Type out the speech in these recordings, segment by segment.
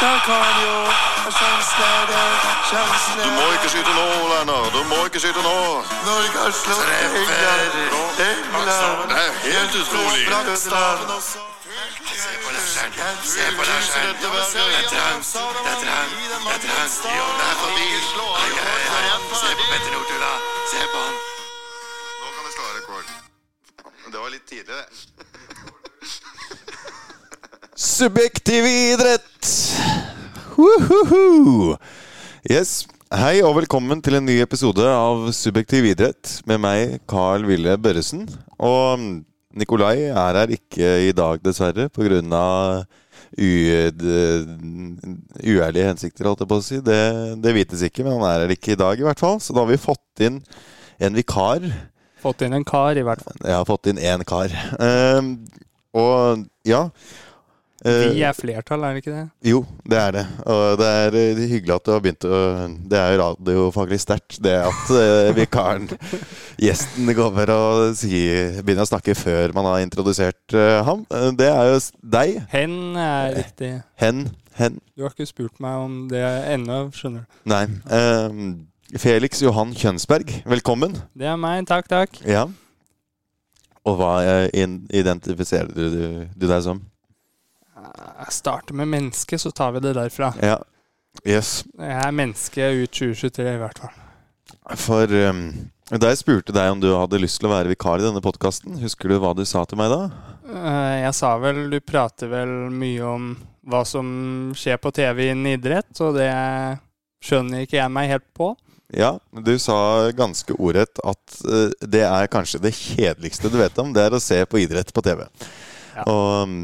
Der kan jo sjansen sjansen Du må ikke skyte nå, Lennar. Du må ikke skyte nå. Norge har slått Treffer. England. England. Det er helt utrolig. Se på Larsen. Se på Larsen. Det er trangt. Det er trangt. Det er. Jo, det er forbi. Ai, ai, ai. Se på Petter Northug, da. Se på han. Nå kan du slå rekord. Det var litt tidlig, det. Subjektiv idrett! Woohoo! Yes. Hei og velkommen til en ny episode av Subjektiv idrett med meg, Carl Ville Børresen. Og Nikolai er her ikke i dag, dessverre, pga. uærlige hensikter, holdt jeg på å si. Det, det vites ikke, men han er her ikke i dag, i hvert fall. Så da har vi fått inn en vikar. Fått inn en kar, i hvert fall. Ja, fått inn én kar. Uh, og ja. Eh, Vi er flertall, er det ikke det? jo, det er det. Og det er eh, hyggelig at du har begynt å Det er jo radiofaglig sterkt, det at eh, vikaren, gjesten, kommer og sier, begynner å snakke før man har introdusert ham. Det er jo deg. Hen er riktig. Hen. Hen. Du har ikke spurt meg om det ennå, skjønner du. Nei. Felix Johan Kjønsberg, velkommen. Det er meg, takk, takk. Ja. Og hva identifiserer du, du deg som? Jeg starter med menneske, så tar vi det derfra. Ja. Yes. Jeg er menneske ut 2023, i hvert fall. For um, da jeg spurte deg om du hadde lyst til å være vikar i denne podkasten, husker du hva du sa til meg da? Eh, Jeg sa vel Du prater vel mye om hva som skjer på TV innen idrett, og det skjønner ikke jeg meg helt på. Ja, du sa ganske ordrett at eh, det er kanskje det kjedeligste du vet om, det er å se på idrett på TV. Ja. Og eh,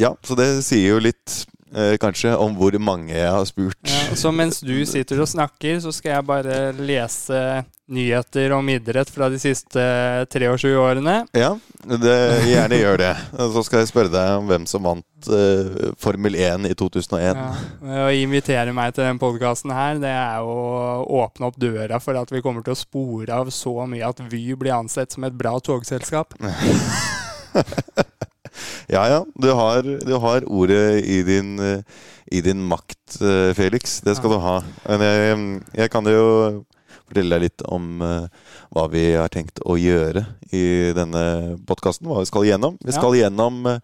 Ja, så det sier jo litt eh, kanskje om hvor mange jeg har spurt. Ja, så mens du sitter og snakker, så skal jeg bare lese nyheter om idrett fra de siste 23 årene. Ja, det, gjerne gjør det. Så skal jeg spørre deg om hvem som vant uh, Formel 1 i 2001. Ja, å invitere meg til den podkasten her, det er å åpne opp døra for at vi kommer til å spore av så mye at Vy blir ansett som et bra togselskap. Ja, ja. Du har, du har ordet i din, i din makt, eh, Felix. Det skal Ja. du ha. Men jeg, jeg kan jo fortelle deg litt om eh, hva vi har tenkt å gjøre i denne podkasten. Hva vi skal gjennom. Vi Ja. skal gjennom eh,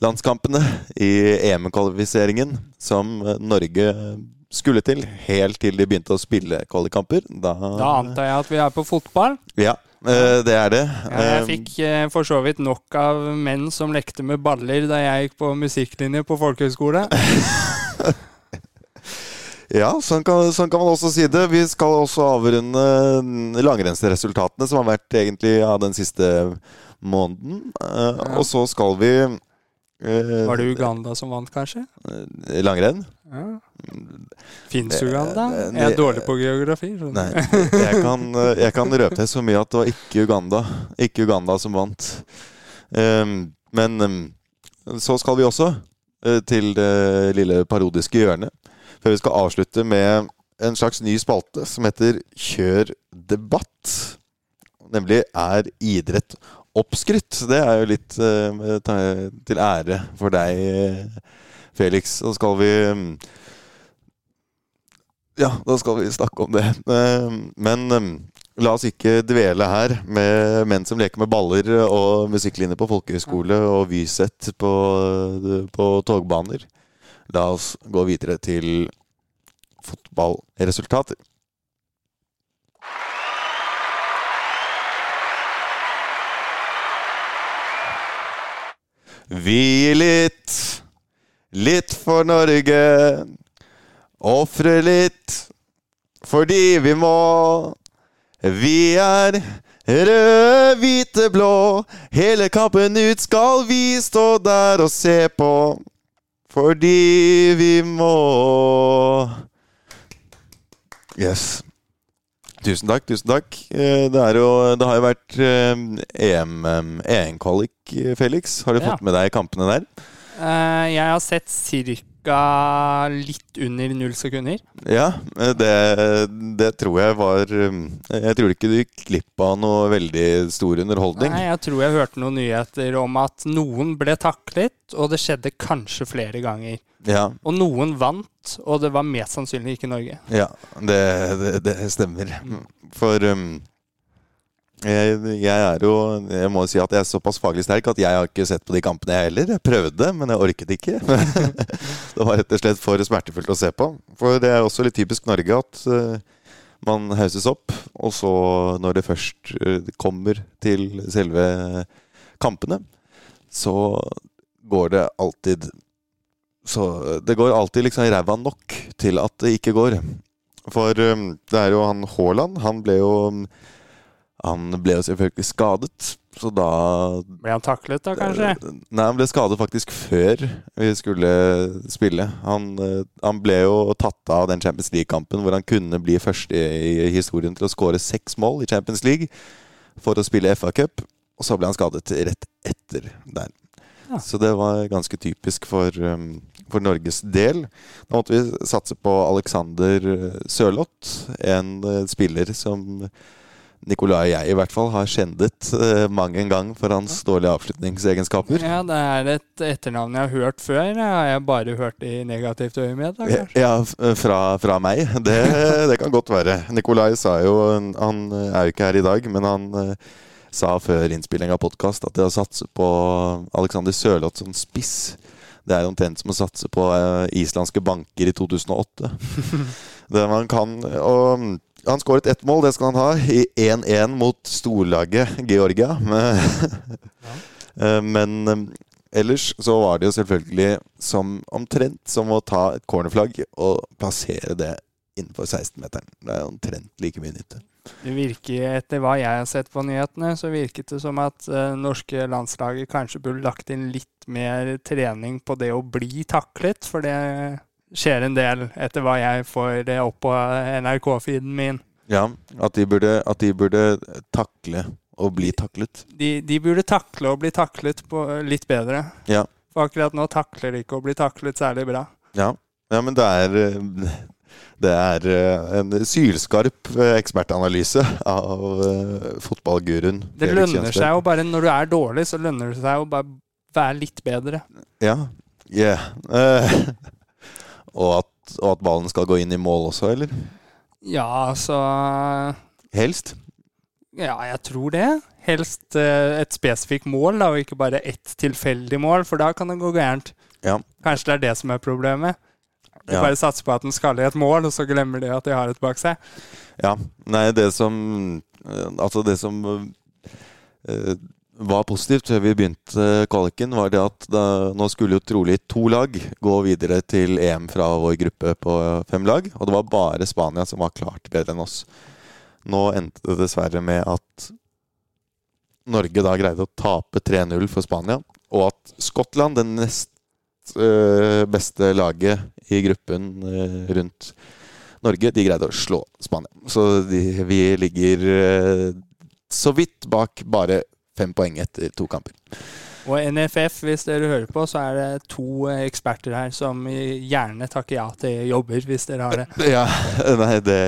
landskampene i EM-kvalifiseringen som Norge skulle til helt til de begynte å spille kvalikkamper. Da, Da antar jeg at vi er på fotball. Ja, det er det. Jeg Eh, fikk eh, for så vidt nok av menn som lekte med baller da jeg gikk på musikklinje på folkehøyskole. Ja, sånn kan, sånn kan man også si det. Vi skal også avrunde langrennsresultatene som har vært egentlig ja, den siste måneden. Eh, Ja. Og så skal vi eh, Var det Uganda som vant, kanskje? eh, Langrenn? Ja. Fins Uganda? Jeg er dårlig på geografi. Nei. Jeg kan, eh, jeg kan røpe så mye at det var ikke Uganda. Ikke Uganda som vant. Ehm, men ehm, så skal vi også eh, til det lille parodiske hjørnet. Før vi skal avslutte med en slags ny spalte som heter Kjør debatt. Nemlig er idrett oppskrytt? Det er jo litt eh, til ære for deg, Felix. Så skal vi ehm, ja, da skal vi snakke om det. Eh, Men eh, la oss ikke dvele her med menn som leker med baller og musikklinjer på folkehøyskole og Vysett på, på togbaner. La oss gå videre til fotballresultater. Vi gir litt, litt for Norge. Ofre litt fordi vi må. Vi er røde, hvite, blå. Hele kampen ut skal vi stå der og se på. Fordi vi må. Yes. Tusen takk, tusen takk. Eh, Det, jo, det har jo vært eh, EM, eh, EM-kvalik, Felix. Har du Ja. fått med deg kampene der? Jeg har sett litt under null sekunder. Ja, det, det tror jeg var um, Jeg tror ikke du gikk glipp av noe veldig stor underholdning. Nei, jeg tror jeg hørte noen nyheter om at noen ble taklet, og det skjedde kanskje flere ganger. Ja, Og noen vant, og det var mest sannsynlig ikke Norge. ja det, det, det stemmer. For um, jeg, er jo Jeg må si at jeg er såpass faglig sterk at jeg har ikke sett på de kampene, jeg heller. Jeg prøvde, men jeg orket ikke. det var rett og slett for smertefullt å se på. For det er også litt typisk Norge at uh, man hauses opp, og så, når det først uh, kommer til selve kampene, så går det alltid Så det går alltid liksom ræva nok til at det ikke går. For um, det er jo han Haaland. Han ble jo han ble jo selvfølgelig skadet, så da Ble han taklet da, kanskje? Nei, han ble skadet faktisk før vi skulle spille. Han, eh, han ble jo tatt av den Champions League-kampen hvor han kunne bli første i historien til å skåre seks mål i Champions League for å spille FA-cup. Og så ble han skadet rett etter der. Ja. Så det var ganske typisk for, um, for Norges del. Da måtte vi satse på Alexander Sørloth, en eh, spiller som Nicolai og jeg i hvert fall har kjendet uh, mang en gang for hans dårlige avslutningsegenskaper. Ja, det er et etternavn jeg har hørt før. Jeg har bare hørt i negativt øyemed. kanskje. Ja, fra, fra meg. Det, det kan godt være. Nikolai sa jo Han er jo ikke her i dag, men han uh, sa før innspilling av podkast at det å satse på Alexander Sørloth som spiss det er omtrent som å satse på uh, islandske banker i 2008. det man kan Og han skåret ett mål, det skal han ha, i 1-1 mot storlaget Georgia. Men, ja. men eh, ellers så var det jo selvfølgelig som omtrent som å ta et cornerflagg og plassere det innenfor 16-meteren. Det er omtrent like mye nytte. Det virker, Etter hva jeg har sett på nyhetene, så virket det som at uh, norske landslaget kanskje burde lagt inn litt mer trening på det å bli taklet, for det skjer en del, etter hva jeg får det opp på NRK-feeden min. Ja, at de burde, at de burde takle å bli taklet. De, de burde takle å bli taklet på litt bedre. Ja. For akkurat nå takler de ikke å bli taklet særlig bra. Ja, ja men det er det er eh, en sylskarp eh, ekspertanalyse av eh, fotballguruen. Det lønner seg jo bare Når du er dårlig, så lønner det seg å bare være litt bedre. Ja. Yeah. Og, at, og at ballen skal gå inn i mål også, eller? Ja, altså Helst. Ja, jeg tror det. Helst eh, et spesifikt mål, da, og ikke bare ett tilfeldig mål, for da kan det gå gærent. Ja. Kanskje det er det som er problemet. De Ja. bare satser på at den skal i et mål, og så glemmer de at de har et bak seg. Ja. Nei, det som eh, Altså, det som eh, var positivt før vi begynte kvaliken, var det at da, nå skulle jo trolig to lag gå videre til EM fra vår gruppe på fem lag. Og det var bare Spania som var klart bedre enn oss. Nå endte det dessverre med at Norge da greide å tape 3-0 for Spania, og at Skottland, det nest øh, beste laget i gruppen øh, rundt Norge, de greide å slå Spania. Så de, vi ligger øh, så vidt bak bare fem poeng etter to kamper. Og NFF, hvis dere hører på, så er det to eh, eksperter her som gjerne takker ja til jobber, hvis dere har det. Ja, nei, det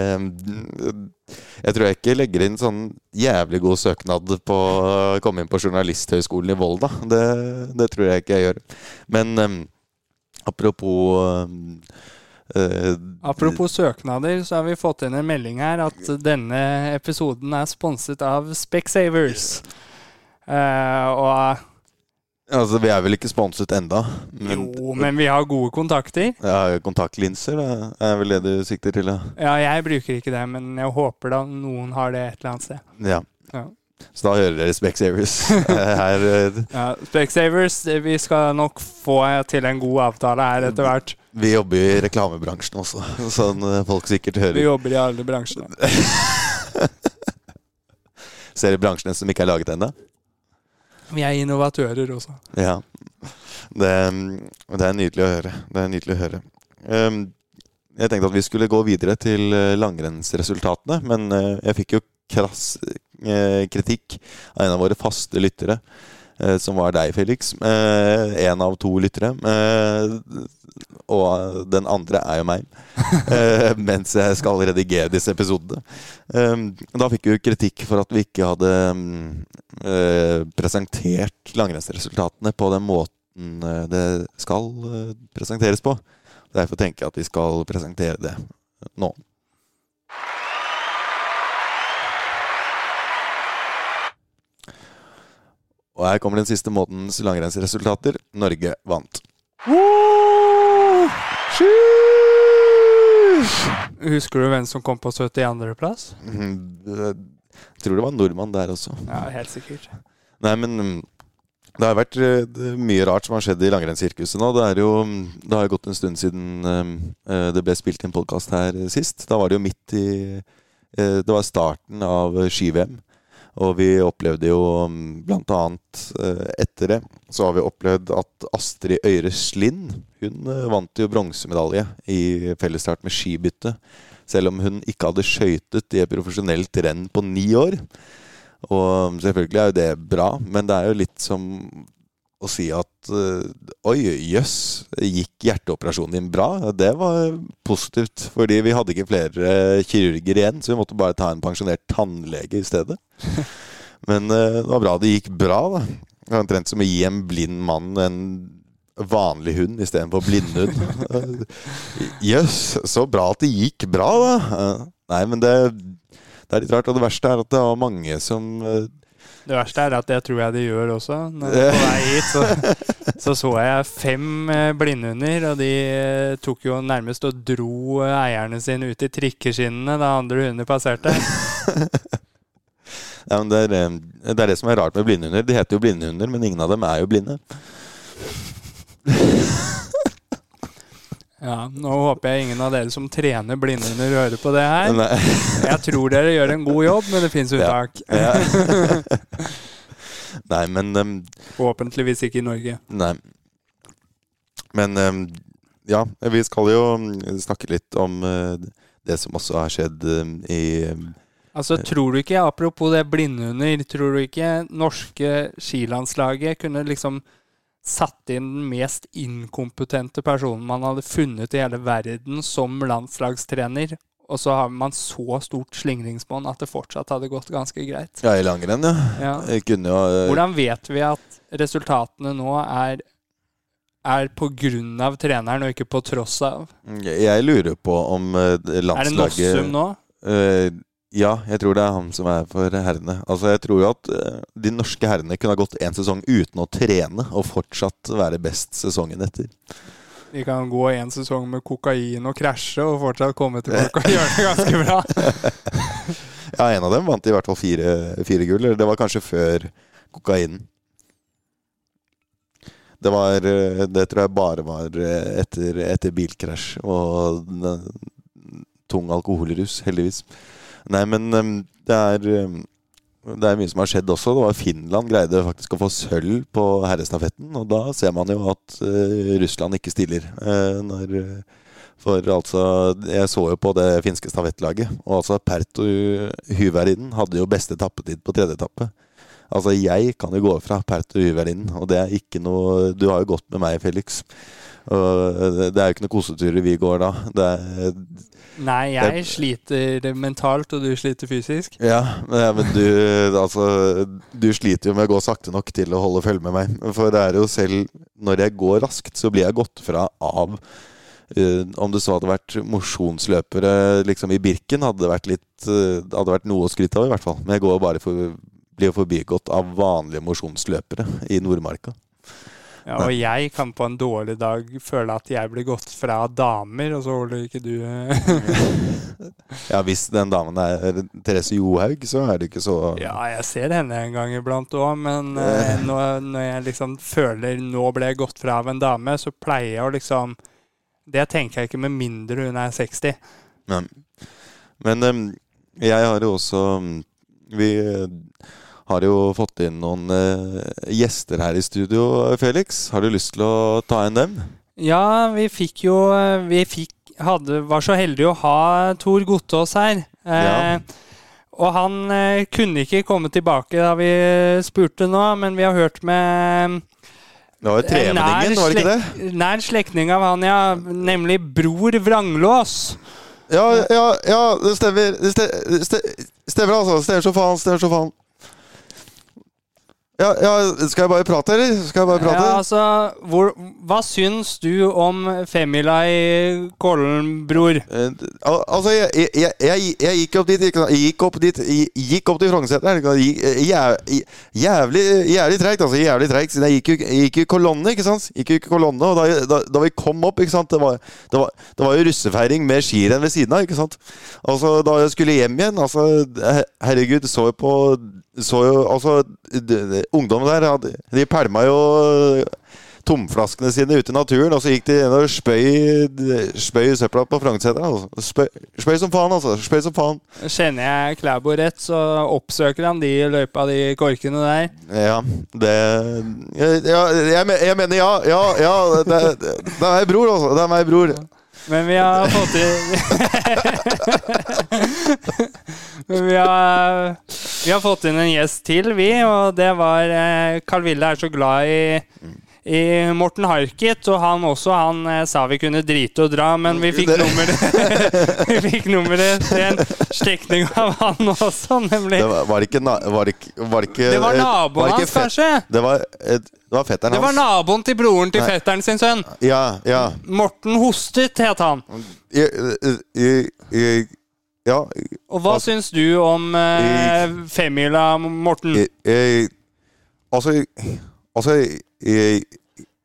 Jeg tror jeg ikke legger inn sånn jævlig god søknad på å komme inn på Journalisthøgskolen i Volda. Det, det tror jeg ikke jeg gjør. Men um, apropos um, Uh, Apropos søknader, så har vi fått inn en melding her at denne episoden er sponset av Specsavers. Eh, og Altså, vi er vel ikke sponset enda. Men jo, men vi har gode kontakter. ja, kontaktlinser det er vel det du sikter til? Ja. Ja, jeg bruker ikke det, men jeg håper da noen har det et eller annet sted. ja. Ja. Så da hører dere Specsavers her. eh, Ja, Specsavers, vi skal nok få til en god avtale her etter hvert. Vi jobber jo i reklamebransjen også, sånn eh, folk sikkert hører. Vi jobber i alle bransjer. Ser du bransjene som ikke er laget ennå? Vi er innovatører også. Ja. Det, det er nydelig å høre. Det er nydelig å høre. Ehm, jeg tenkte at vi skulle gå videre til eh, langrennsresultatene, men eh, jeg fikk jo krass eh, kritikk av en av våre faste lyttere, som var deg, Felix. Én En av to lyttere. Eh, og den andre er jo meg. eh, mens jeg skal redigere disse episodene. Eh, da fikk vi kritikk for at vi ikke hadde mm, eh, presentert langrennsresultatene på den måten eh, det skal eh, presenteres på. Derfor tenker jeg at vi skal presentere det nå. Og her kommer den siste månedens langrennsresultater. Norge vant. Husker du hvem som kom på 72.-plass? Mhm, Jeg tror det var en nordmann der også. Ja, helt sikkert. Nei, men mm, det har vært eh, mye rart som har skjedd i langrennssirkuset nå. Det, er jo, mm, det har jo gått en stund siden eh, det ble spilt inn podkast her sist. Da var det jo midt i eh, Det var starten av ski-VM. Og vi opplevde jo mm, blant annet eh, etter det så har vi opplevd at Astrid Øyre Slind hun eh, vant jo bronsemedalje i fellesstart med skibytte. Selv om hun ikke hadde skøytet i et profesjonelt renn på ni år. Og selvfølgelig er jo det bra, men det er jo litt som å si at eh, Oi, jøss, gikk hjerteoperasjonen din bra? Det var positivt, fordi vi hadde ikke flere kirurger igjen, så vi måtte bare ta en pensjonert tannlege i stedet. Men eh, det var bra det gikk bra, da. Det var omtrent som å gi en blind mann en vanlig hund istedenfor blindhund. Jøss, så bra at det gikk bra, da. Eh, Nei, men det, det er litt rart. Og det verste er at det var mange som Det verste er at det tror jeg de gjør også. Når jeg på vei hit, så, så så jeg fem eh, blindhunder, og de eh, tok jo nærmest og dro eh, eierne sine ut i trikkeskinnene da andre hunder passerte. Ja, det, er, det er det som er rart med blindhunder. De heter jo blindhunder, men ingen av dem er jo blinde. Ja, Nå håper jeg ingen av dere som trener blindhunder, hører på det her. Nei. Jeg tror dere gjør en god jobb, men det fins uttak. Ja. Nei, men um, Forhåpentligvis ikke i Norge. Nei. Men um, ja, vi skal jo um, snakke litt om uh, det som også har skjedd um, i um, Altså, tror du ikke, Apropos det blindhunder, tror du ikke norske skilandslaget kunne liksom satt inn den mest inkompetente personen man hadde funnet i hele verden som landslagstrener, og så har man så stort slingringsmonn at det fortsatt hadde gått ganske greit? Ja, i langrenn, ja. Ja. Kunne uh, Hvordan vet vi at resultatene nå er, er av treneren, og ikke på tross av? Jeg lurer på om landslaget Er det Nossum nå? Uh, ja, jeg tror det er han som er for herrene. Altså, Jeg tror jo at uh, de norske herrene kunne ha gått en sesong uten å trene og fortsatt være best sesongen etter. Vi kan gå en sesong med kokain og krasje og fortsatt komme tilbake og gjøre det ganske bra. Ja, en av dem vant i hvert fall fire, fire gull. Eller det var kanskje før kokainen. Det var uh, Det tror jeg bare var uh, etter, etter bilkrasj og tung alkoholrus, heldigvis. Nei, men det er det er mye som har skjedd også. Det var Finland greide faktisk å få sølv på herrestafetten. Og da ser man jo at uh, Russland ikke stiller. Uh, når, eh, for altså Jeg så jo på det finske stafettlaget. Og altså Perto Hyvärinen hadde jo beste tappetid på tredje etappe. Altså jeg kan jo gå fra Perto Hyvärinen, og det er ikke noe Du har jo gått med meg, Felix. Og det det er jo ikke noen koseturer vi går da. Det er Nei, jeg sliter mentalt, og du sliter fysisk. Ja, men, du, altså, du sliter jo med å gå sakte nok til å holde følge med meg. For det er jo selv når jeg går raskt, så blir jeg gått fra av Uh, Om det så hadde vært mosjonsløpere liksom i Birken, hadde det vært, litt, uh, hadde vært noe å skryte av, i hvert fall. Men jeg går bare for, blir forbigått av vanlige mosjonsløpere i Nordmarka. Ja, og jeg kan på en dårlig dag føle at jeg blir gått fra damer, og så holder ikke du Ja, hvis den damen er Therese Johaug, så er det ikke så Ja, jeg ser henne en gang iblant òg, men eh, når, når jeg liksom føler nå ble jeg gått fra av en dame, så pleier jeg å liksom Det tenker jeg ikke med mindre hun er 60. Men, men em, jeg har jo også Vi eh, har jo fått inn noen eh, gjester her i studio, Felix. Har du lyst til å ta inn dem? Ja, vi fikk jo Vi fikk, hadde, var så heldige å ha Tor Gottaas her. Eh, Ja. Og han eh, kunne ikke komme tilbake da vi spurte nå, men vi har hørt med Det var jo tremenningen, var det ikke det? nær slektning av han, ja. Nemlig bror Vranglås. Ja, ja, ja det stemmer. Det ste- det stemmer, altså. Stemmer som faen. Stemmer som faen. Ja, ja, skal jeg bare prate, eller? Skal jeg bare prate? Ja, altså, hvor, hva syns du om femmila i Kollen, bror? Eh, al- Altså, jeg, jeg, jeg, jeg, gikk opp dit? Jeg gikk opp dit gikk opp til Frognerseteren. ikke sant? Gikk- eh, jæv- Jævlig, jævlig treigt, altså. Jævlig treigt. Jeg gikk jo gikk i kolonne, ikke sant? Gikk i kolonne, og da, da, da vi kom opp, ikke sant Det var, det var, det var jo russefeiring med skirenn ved siden av, ikke sant? Altså, da jeg skulle hjem igjen, altså Herregud, så jeg på Så jo Altså, ungdommen der, de pælma jo tomflaskene sine ute i naturen, og så gikk de inn og spøy, spøy søpla på Frognerseteren. Altså. Spøy, spøy som faen, altså. Spøy som faen. Kjenner jeg Klæbo rett, så oppsøker han de løypa, de korkene der. Ja, det ja, jeg, jeg mener ja. Ja, ja det, det, det er meg bror, altså. Det er meg bror. Men vi har fått Men vi har, vi har fått inn en gjest til, vi, og det var eh, Carl Ville er så glad i i Morten Harket, og han også han eh, sa vi kunne drite og dra, men vi fikk nummeret Vi fikk nummeret til en slektning av han også, nemlig. Det var, var det ikke Var det Var det, ikke, Det var naboen hans, kanskje? Det var, et det var fetteren Det var naboen til broren til Nei. fetteren sin sønn. Ja, ja. Morten Hostet het han. I, I, I, ja, Og hva Altså- syns du om eh, femmila, Morten? jeg, jeg, Altså, altså jeg,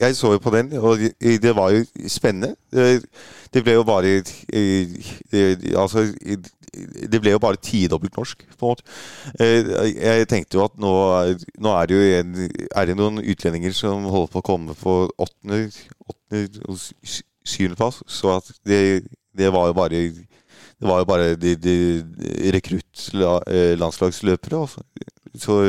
jeg så jo på den, og det var jo spennende. Det, ble jo bare det, Altså det ble jo bare tidobbelt norsk, på en måte. Eh, Jeg tenkte jo at nå, nå er det jo en, er det noen utlendinger som holder på å komme på åttende, åttende og sy- syvendeplass, så at det, det var jo bare det var jo bare de, de rekruttlandslagsløpere. Altså. Så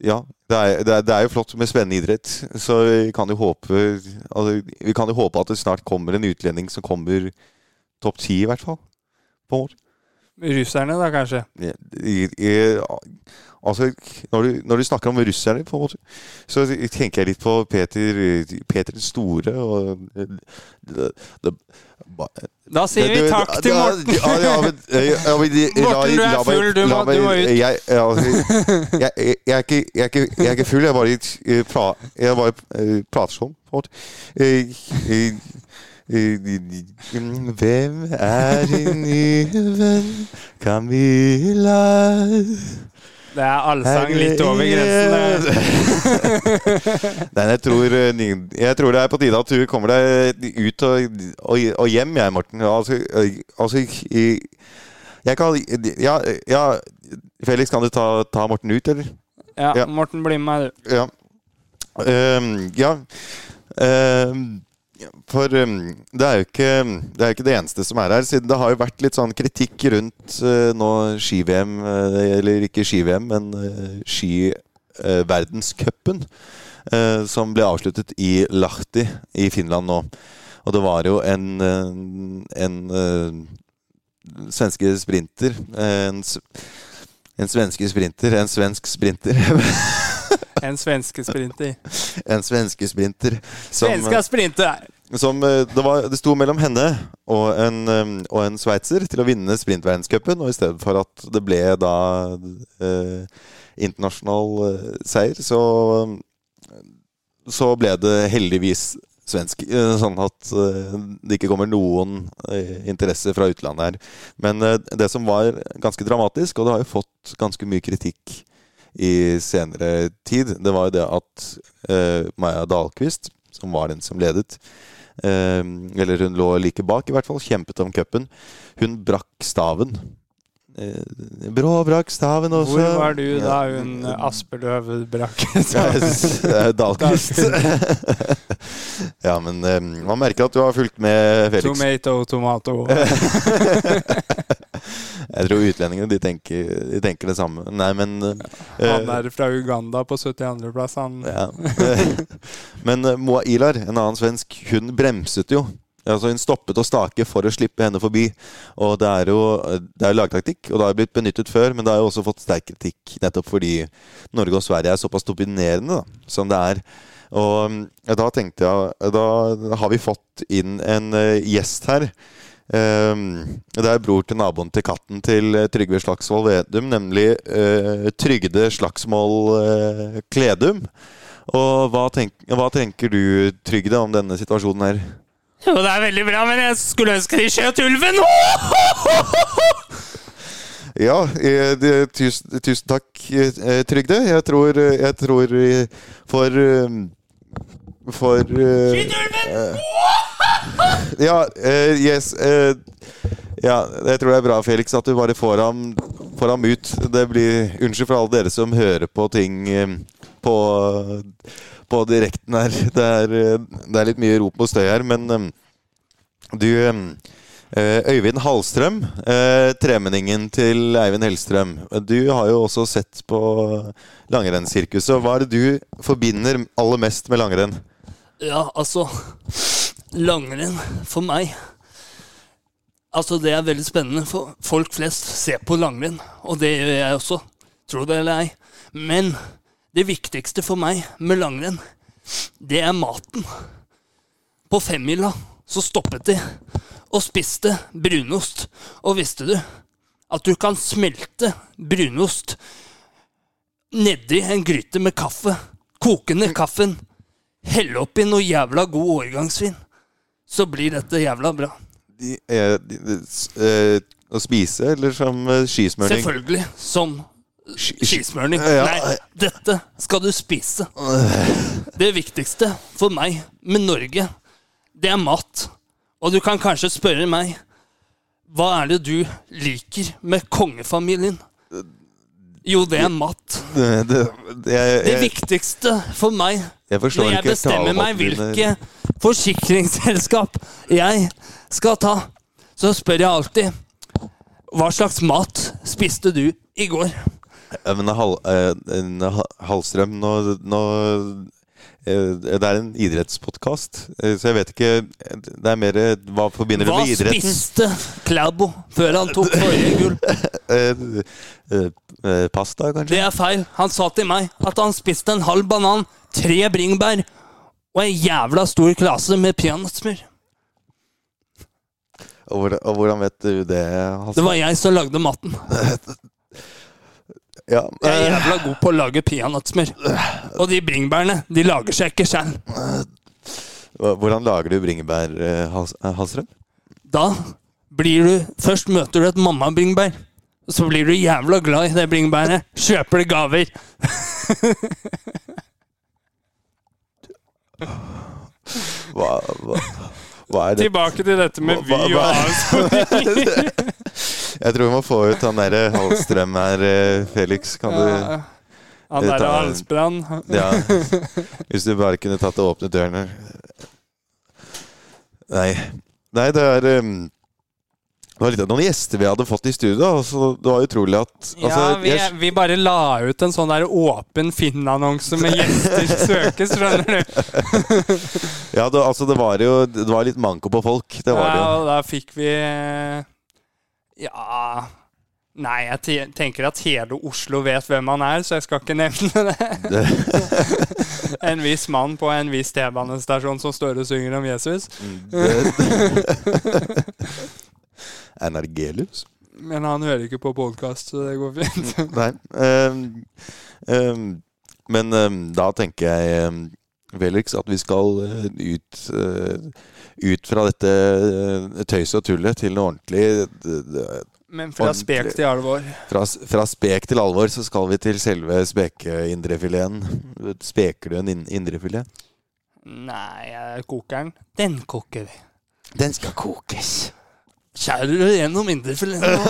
ja. Det er, det, er, det er jo flott med spennende idrett. Så vi kan jo håpe altså, Vi kan jo håpe at det snart kommer en utlending som kommer topp ti, i hvert fall. På måte. Russerne, da, kanskje? I, i, altså, når du, når du snakker om russerne, på en måte, så tenker jeg litt på Peter, Peter den store og det, det, Da sier vi takk til Morten. Morten, du er full, du må- du må ut. Jeg, er ikke, full, jeg bare, eh, pra, eh. Eh, eh, eh, Hvem er din nye venn? Camilla Det er allsang litt over grensen. Nei, jeg tror, eh, jeg tror det er på tide at du kommer deg ut og, og, og hjem, jeg, Morten. Altså, eh, altså Jeg kan Ja, ja Felix, kan du ta, ta Morten ut, eller? Ja, Ja. Morten, bli med meg, du. Ja. Um, ja. Ehm, for ehm, det er ikke det er jo ikke det eneste som er her. Siden det har jo vært litt sånn kritikk rundt eh, nå ski-VM, eh, eller ikke ski-VM, men uh, skiverdenscupen. som ble avsluttet i Lahti i Finland nå. Og det var jo en, en svenske sprinter En, en svenske sprinter, en svensk sprinter En svenske sprinter. En svenske sprinter som, Svenska sprinter! Som eh, det, var, det sto mellom henne og en, og en sveitser til å vinne sprintverdenscupen, og i stedet for at det ble da eh, internasjonal eh, seier, så så ble det heldigvis svensk. eh, Sånn at det ikke kommer noen interesse fra utlandet her. Men det som var ganske dramatisk, og det har jo fått ganske mye kritikk i senere tid, det var jo det at Maja Dahlqvist, som var den som ledet, eller hun lå like bak i hvert fall, kjempet om cupen, hun brakk staven. Eh, Brå staven også. Hvor var du da hun Aspeløv brakk? Ja, Dahlqvist. ja, men eh, man merker at du har fulgt med, Felix. Tomato, tomato. Jeg tror utlendingene de tenker, de tenker det samme. Nei, men eh, Han er fra Uganda på 72.-plass, han. ja. Men eh, Moa Ilar, en annen svensk, hun bremset jo. Altså Hun stoppet å stake for å slippe henne forbi. Og Det er jo det er lagtaktikk, og det har blitt benyttet før, men det har jo også fått sterk kritikk nettopp fordi Norge og Sverige er såpass dominerende da, som det er. Og mm, da tenkte jeg Da har vi fått inn en uh, gjest her. Um, det er bror til naboen til katten til eh, Trygve Slagsvold Vedum, nemlig uh, Trygde Slagsmål uh, Kledum. Og hva, tenk, hva tenker du, Trygde, om denne situasjonen her? Jo, det er veldig bra, men jeg skulle ønske de skjøt ulven! Ja, eh, det, tusen, tusen takk, eh, Trygde. Jeg tror, eh, jeg tror for For Skyt ulven! Ja, yes. ja, jeg tror det er bra, Felix, at du bare får ham, får ham ut. Det blir Unnskyld for alle dere som hører på ting på, på direkten her. Det er, det er litt mye rop og støy her, men eh, du eh, Øyvind Hallstrøm, eh, tremenningen til Eivind Hellstrøm. Du har jo også sett på langrennssirkuset. Hva er det du forbinder aller mest med langrenn? Ja, altså Langrenn for meg Altså, det er veldig spennende, for folk flest ser på langrenn, og det gjør jeg også. Tro det eller ei. Men det viktigste for meg med langrenn, det er maten. På femmila så stoppet de og spiste brunost. Og visste du at du kan smelte brunost nedi en gryte med kaffe, koke ned kaffen, helle oppi noe jævla god årgangsvin, så blir dette jævla bra. De, eh, de, de, eh, å spise, eller som eh, skismøring? Selvfølgelig. Som skismørning. Nei, dette skal du spise. Det viktigste for meg med Norge, det er mat. Og du kan kanskje spørre meg hva er det du liker med kongefamilien? Jo, det er mat. Det, det, det, jeg, Det viktigste for meg jeg når jeg bestemmer meg hvilke forsikringsselskap jeg skal ta, så spør jeg alltid Hva slags mat spiste du i går? Men hal, eh, Hallstrøm, nå, nå eh, Det er en idrettspodkast, eh, så jeg vet ikke Det er mer Hva forbinder Hva du med idretten? spiste Klæbo før han tok forrige gull? Eh, eh, eh, pasta, kanskje? Det er feil. Han sa til meg at han spiste en halv banan, tre bringebær og en jævla stor klase med peanøttsmør. Og, hvordan, vet du det? Hallstrøm? Det var jeg som lagde maten. ja, Jeg er eh, jævla god på å lage peanøttsmør. Og de bringebærene, de lager seg ikke sjøl. hvordan lager du bringebær, eh, eh, Hallstrøm? Da blir du Først møter du et mamma-bringebær. så blir du jævla glad i det bringebæret. Kjøper det gaver. Hva, hva, hva er det? Tilbake til dette med Hva- Vy og hva- avsporing. Jeg tror vi må få ut han derre Hallstrøm her, eh, Felix. Kan du Han Det derre halsbrann. Ja. Hvis du bare kunne tatt og åpnet døren her. Nei. Nei, det er um, Det var litt av noen gjester vi hadde fått i studio. Altså, det var utrolig at altså, ja, vi, jeg, vi bare la ut en sånn der åpen Finn-annonse med gjester søkes, skjønner du. ja, det, altså, det var jo Det var litt manko på folk. Det var det Ja, jo. og da fikk vi Ja Nei, jeg tenker at hele Oslo vet hvem han er, så jeg skal ikke nevne det. en viss mann på en viss T-banestasjon som står og synger om Jesus. Energelius? Men han hører ikke på podkast, så det går fint. Nei. Um, um, men um, da tenker jeg, Felix, at vi skal uh, ut eh, ut fra dette uh, tøyset og tullet til noe ordentlig. Men fra spek til alvor. Fra, fra spek til alvor så skal vi til selve spekeindrefileten. Speker du en in- indrefilet? Nei, jeg koker den. Den koker vi. Den skal kokes. Skjærer du gjennom indrefileten?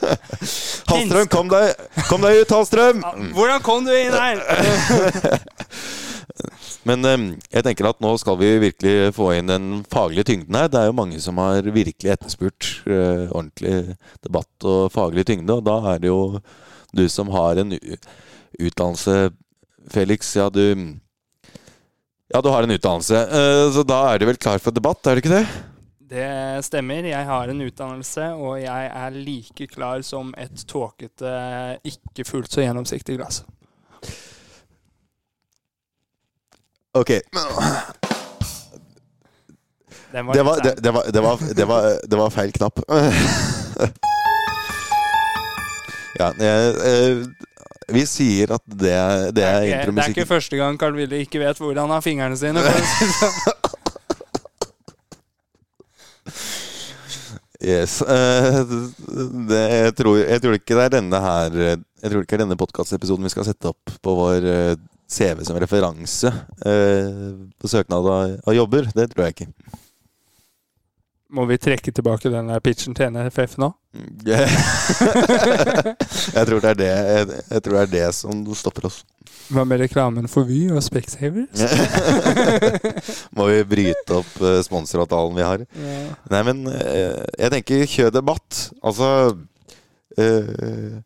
Hallstrøm, kom deg, kom deg ut, Hallstrøm! Hvordan kom du inn her? Men eh, jeg tenker at nå skal vi virkelig få inn den faglige tyngden her. Det er jo mange som har virkelig etterspurt eh, ordentlig debatt og faglig tyngde, og da er det jo du som har en utdannelse, Felix. Ja, du Ja, du har en utdannelse, eh, så da er du vel klar for debatt, er du ikke det? Det stemmer. Jeg har en utdannelse, og jeg er like klar som et tåkete, ikke fullt så gjennomsiktig glass. Ok. Det var, det, var, det, var, det, var, det var feil knapp. Ja, jeg, eh, vi sier at det, det Det er er, ikke, det er ikke første gang Carl Willy ikke vet hvor han har fingrene sine. Sånn. Yes. eh, det, jeg, tror, jeg tror ikke det er denne her eh, Jeg tror ikke det er denne podkastepisoden vi skal sette opp på vår CV som referanse eh, på søknad av, av jobber. Det tror jeg ikke. Må vi trekke tilbake den pitchen til NFF nå? jeg tror det er det jeg, jeg tror det er det som stopper oss. Hva med reklamen for Vy og Specsavers? Må vi bryte opp uh, sponsoravtalen vi har? Ja. Nei, men eh, jeg tenker kjør debatt. Altså eh,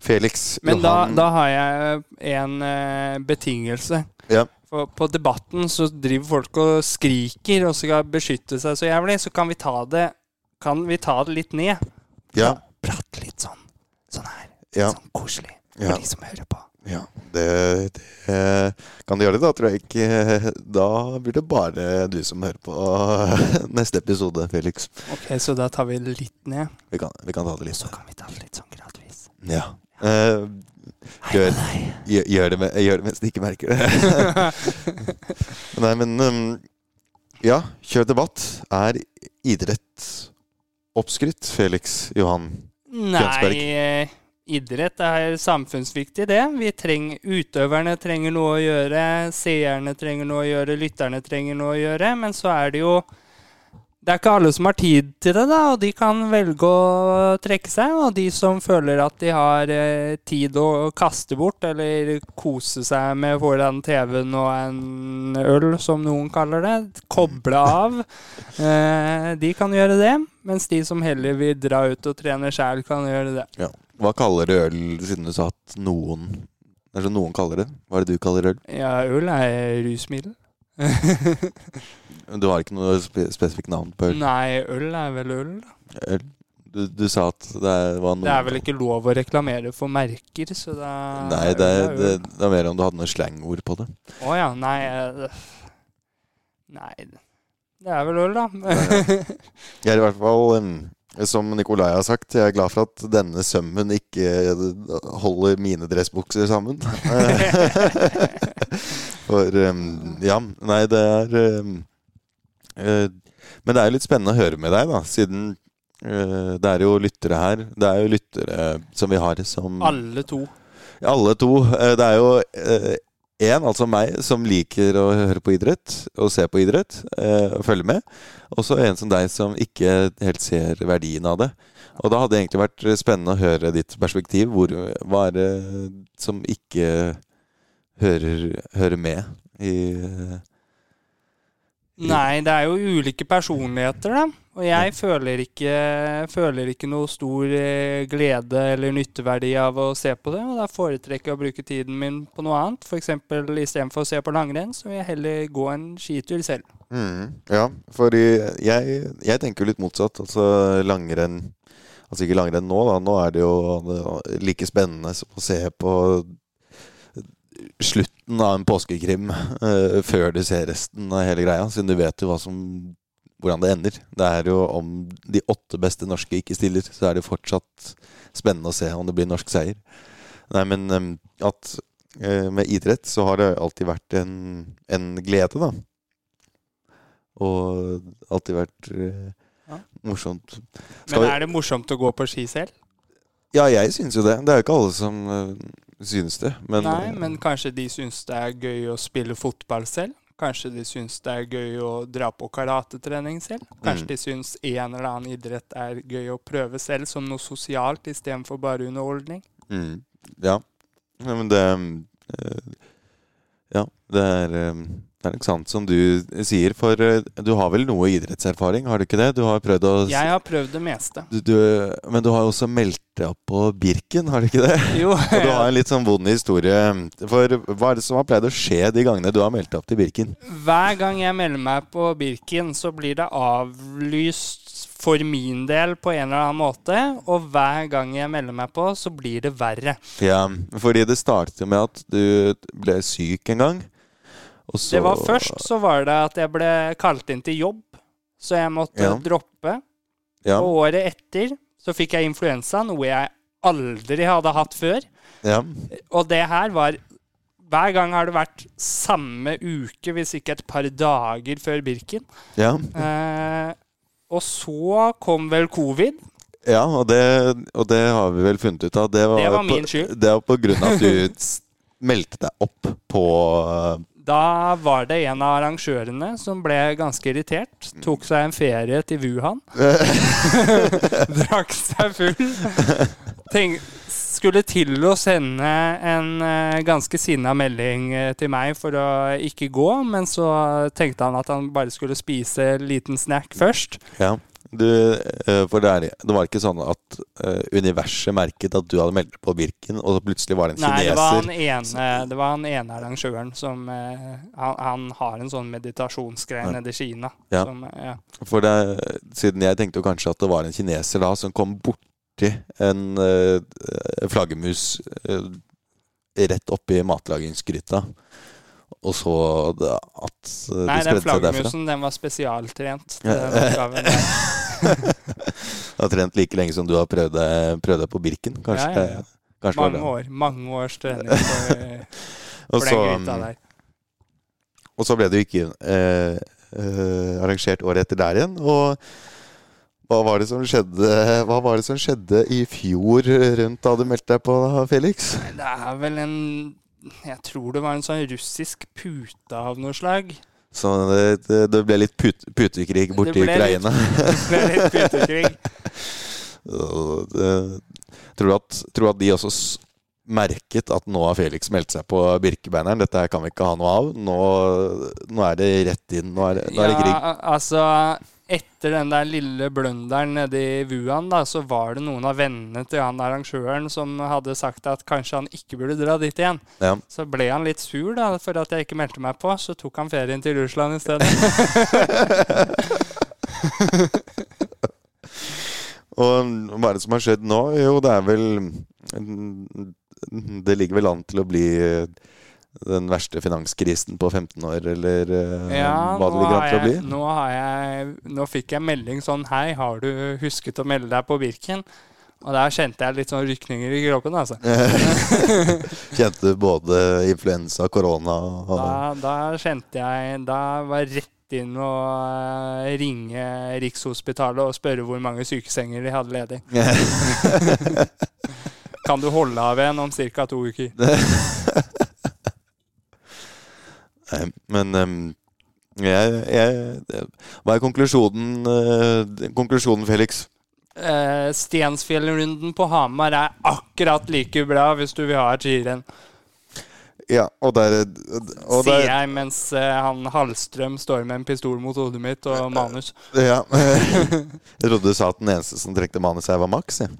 Felix Men da, Johan da har jeg en eh, betingelse. Ja. For på Debatten så driver folk og skriker og skal beskytte seg så jævlig. Så kan vi ta det, kan vi ta det litt ned. Ja. Prate litt sånn. Sånn her. Ja. Sånn koselig. For de som hører på. ja. Det, det Kan du gjøre det, da tror jeg ikke Da blir det bare du som hører på neste episode, Felix. Ok, Så da tar vi det litt ned. Vi kan, vi kan ta det litt. Så kan vi ta det litt sånn gradvis. Ja. Uh, gjør, gjør, det med, gjør det mens de ikke merker det. Nei, men um, Ja, kjør debatt. Er idrett oppskrytt, Felix Johan? Kjønsberg. Nei, eh, idrett er samfunnsviktig, det. Vi trenger, utøverne trenger noe å gjøre, seerne trenger noe å gjøre, lytterne trenger noe å gjøre. Men så er det jo Det er ikke alle som har tid til det, da, og de kan velge å trekke seg. Og de som føler at de har eh, tid å kaste bort, eller kose seg med foran TV-en og en øl, som noen kaller det, koble av, eh, de kan gjøre det. Mens de som heller vil dra ut og trene sjæl, kan gjøre det. Ja. Hva kaller du øl, siden du sa at noen Det er sånn noen kaller det. Hva er det du kaller øl? Ja, øl er rusmiddel. Du har ikke noe spe spesifikt navn på øl? Nei, øl er vel øl. øl? Du, du sa at det var noe Det er vel ikke lov å reklamere for merker, så da Nei, det er, øl det, det er mer om du hadde noe slangord på det. Å ja, nei eh, Nei, det er vel øl, da. Jeg er i hvert fall, em, som Nikolai har sagt, jeg er glad for at denne sømmen ikke holder mine dressbukser sammen. For ja, nei, det er eh, Men det er jo litt spennende å høre med deg, da, siden eh, det er jo lyttere her. Det er jo lyttere som vi har som Alle to. Alle to. Eh, Det er jo én, altså meg, som liker å høre på idrett og se på idrett eh, og følge med. Og så en som deg, som ikke helt ser verdien av det. Og da hadde det egentlig vært spennende å høre ditt perspektiv. Hvor, hva er det som ikke hører, hører med i i Nei, det er jo ulike personligheter, da. Og jeg føler ikke, føler ikke noe stor eh, glede eller nytteverdi av å se på det. Og da foretrekker jeg å bruke tiden min på noe annet. F.eks. istedenfor å se på langrenn, så vil jeg heller gå en skitur selv. Mm, ja, for jeg, jeg tenker litt motsatt. Altså langrenn Altså ikke langrenn nå, da. Nå er det jo like spennende å se på slutten av en påskekrim eh, før du ser resten av hele greia, siden du vet jo hva som hvordan det ender. Det er jo om de åtte beste norske ikke stiller, så er det fortsatt spennende å se om det blir norsk seier. Nei, men at eh, med idrett så har det alltid vært en, en glede, da. Og alltid vært eh, Ja. morsomt. Skal Men er det morsomt å gå på ski selv? Ja, jeg syns jo det. Det er jo ikke alle som uh, synes det. Men, Nei, men kanskje de syns det er gøy å spille fotball selv? Kanskje de syns det er gøy å dra på karatetrening selv? Kanskje Mm. de syns en eller annen idrett er gøy å prøve selv, som noe sosialt istedenfor bare underholdning? mm, ja. ja. Men det eh, Ja, det er, eh, det er ikke sant som du sier. For eh, du har vel noe idrettserfaring, har du ikke det? Du har prøvd å Jeg har prøvd det meste. du, du, Men du har også meldt deg opp på Birken, har du ikke det? Jo, Og du har en litt sånn vond historie. For hva er det som har pleid å skje de gangene du har meldt deg opp til Birken? hver gang jeg melder meg på Birken, så blir det avlyst for min del på en eller annen måte. Og hver gang jeg melder meg på, så blir det verre. Ja, fordi det startet med at du ble syk en gang. Så- Det var først så var det at jeg ble kalt inn til jobb, så jeg måtte Ja. droppe. Ja, Og året etter så fikk jeg influensa, noe jeg aldri hadde hatt før. ja. Og det her var Hver gang har det vært samme uke, hvis ikke et par dager før Birken. ja. Eh, og så kom vel covid. ja og, det, og det har vi vel funnet ut av. Det var, Det var min skyld. Det var på grunn av at du meldte deg opp på Da var det en av arrangørene som ble ganske irritert. Tok seg en ferie til Wuhan. Drakk seg full. Tenk, skulle til å sende en eh, ganske sinna melding eh, til meg for å ikke gå, men så tenkte han at han bare skulle spise en liten snack først. Ja. Du, eh, for det, er, det var ikke sånn at universet merket at du hadde meldt på Birken, og så plutselig var det en Nei, det var han kineser. ene, det var han ene arrangøren som han, han har en sånn meditasjonsgreie Ja. nede i Kina. Ja. Som, ja. For det, siden jeg tenkte jo kanskje at det var en kineser da som kom borti en eh, flaggermus eh, rett oppi matlagingsgryta. Og så det, at eh, Nei, det den flaggermusen den var spesialtrent. den. Du har trent like lenge som du har prøvd deg, prøvd deg på Birken. Kanskje, Ja, ja, ja. kanskje Mange det. år. Mange års trening for, Og for så, den gryta der. og så ble det jo ikke eh, eh, arrangert året etter der igjen. Og hva var det som skjedde Hva var det som skjedde i fjor rundt da du meldte deg på, Felix? Det er vel en Jeg tror det var en sånn russisk pute av noe slag. Så det, det, ble litt put, putekrig borti Ukraina. Det ble litt putekrig. Tror du at, tror du at de også merket at nå har Felix meldt seg på Birkebeineren? Dette her kan vi ikke ha noe av. Nå, nå er det rett inn. Nå er, det- nå er det krig. Ja, altså Etter den der lille blunderen nede i Wuhan, da, så var det noen av vennene til han arrangøren som hadde sagt at kanskje han ikke burde dra dit igjen. Ja. Så ble han litt sur da, for at jeg ikke meldte meg på. Så tok han ferien til Russland i stedet. Og hva er det som har skjedd nå? Jo, det er vel Det ligger vel an til å bli den verste finanskrisen på 15 år, eller uh, Ja, hva det ligger an til å bli? nå, har jeg, nå fikk jeg melding sånn Hei, har du husket å melde deg på Birken? Og der kjente jeg litt sånn rykninger i kroppen, altså. Kjente du både influensa, korona og Da, da kjente jeg Da var jeg rett inn og eh, ringe Rikshospitalet og spørre hvor mange sykesenger de hadde ledig. Kan du holde av en om ca. to uker? Nei, men ehm, jeg, jeg, Hva er konklusjonen, eh, konklusjonen Felix? Eh, Stensfjellrunden på Hamar er akkurat like bra hvis du vil ha et skirenn. Ja, og der, og Sier jeg mens eh, han Hallstrøm står med en pistol mot hodet mitt og manus. ja. Jeg trodde du sa at den eneste som trengte manus her, var Max. Ja.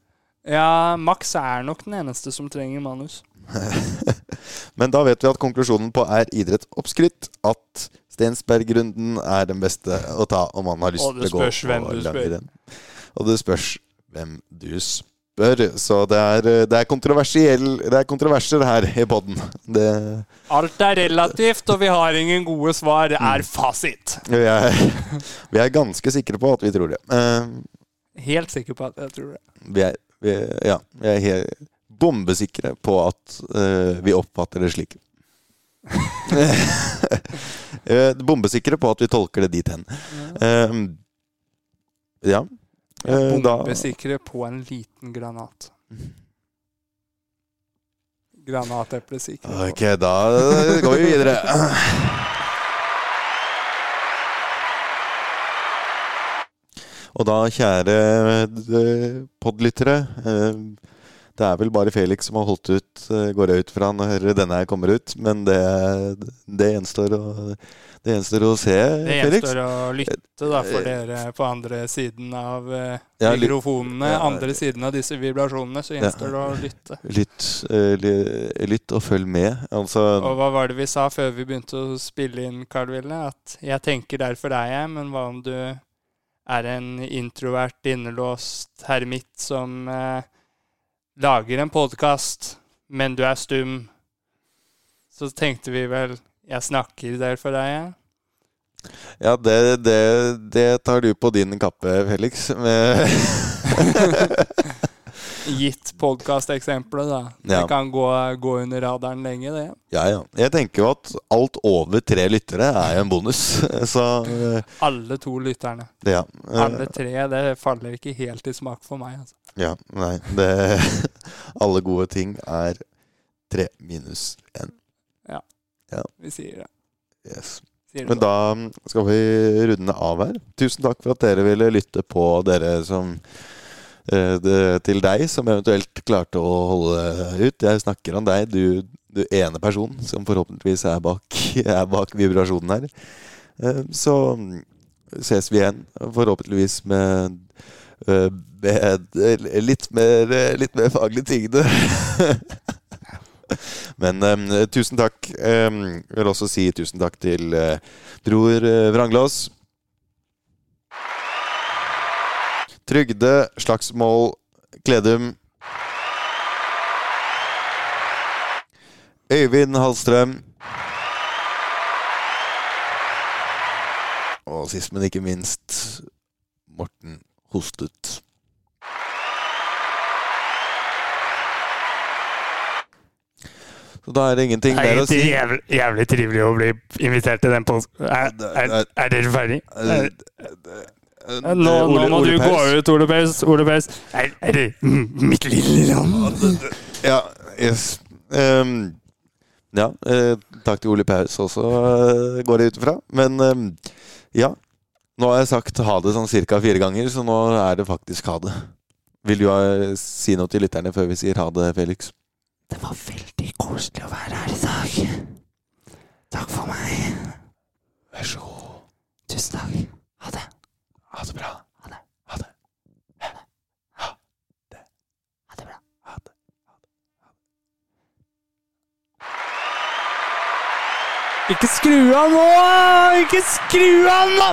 Ja, Max er nok den eneste som trenger manus. Men da vet vi at konklusjonen på er idrett oppskrytt. at Stensberg-runden er den beste å ta om man har lyst til å gå på langrenn. Og det spørs hvem du spør. Så det er, det er, det er kontroverser her i poden. Alt er relativt, og vi har ingen gode svar, Det er fasit. vi er, vi er ganske sikre på at vi tror det. Uh, Helt sikker på at jeg tror det. vi er, vi, ja, vi er helt bombesikre på at uh, vi oppfatter det slik. Eh, bombesikre på at vi tolker det dit hen. Uh, ja. Eh, Bombesikre på en liten granat. Granateplesikre. Ok, da går vi videre. Og da, kjære podlyttere eh, Det er vel bare Felix som har holdt ut, eh, går jeg ut fra når denne her kommer ut. Men det, det, gjenstår, å, det gjenstår å se, Det Felix. gjenstår å lytte da, for dere på andre siden av eh, Ja, mikrofonene. ja. Andre siden av disse vibrasjonene, så gjenstår det å lytte. Lytt, eh, lytt og følg med. Altså Og hva var det vi sa før vi begynte å spille inn, Carl Ville? At jeg tenker derfor er jeg, men hva om du er en introvert, innelåst hermitt som eh, lager en podkast, men du er stum? Så tenkte vi vel Jeg snakker der for deg, jeg. Ja, det, det, det tar du på din kappe, Felix. Med Gitt podkasteksempelet, da. Ja. Det kan gå, gå under radaren lenge, det. Ja, ja. Jeg tenker jo at alt over tre lyttere er jo en bonus. Så eh, Alle to lytterne. ja. Eh, Alle tre. Det faller ikke helt i smak for meg. Altså. Ja, nei. Det Alle gode ting er tre minus én. Vi sier det. Yes. Sier det Men da skal vi runde av her. Tusen takk for at dere ville lytte på dere som eh, det, Til deg som eventuelt klarte å holde ut. Jeg snakker om deg, du, du ene person som forhåpentligvis er bak, er bak vibrasjonen her. Eh, Så ses vi igjen, forhåpentligvis med med litt mer, litt mer faglig tyngde. Men eh, tusen takk. Eh, jeg vil også si tusen takk til eh, Bror eh, Vranglås. Trygde Slagsmål Kledum. Øyvind Hallstrøm. Og sist, men ikke minst Morten Hostet. Så da er det ingenting er mer å si. Det jævlig, jævlig trivelig å bli invitert til den på Er, er, er dere ferdig? Er, nå, nå må Ole du gå ut, Ole Paus. Ole Paus. Er, er det mitt lille land? Ja, yes. Um, ja, Uh, takk til Ole Paus også, uh, går det ut ifra. Men um, ja. Nå har jeg sagt ha det sånn cirka fire ganger, så nå er det faktisk ha det. Vil du ha, si noe til lytterne før vi sier ha det, Felix? Det var veldig koselig å være her i dag. Takk for meg. Vær så god. Tusen takk. Ha det. Ha det bra. Ha det. Ha det. Ha det bra. Ha det. Ikke skru av nå! Ikke skru av nå!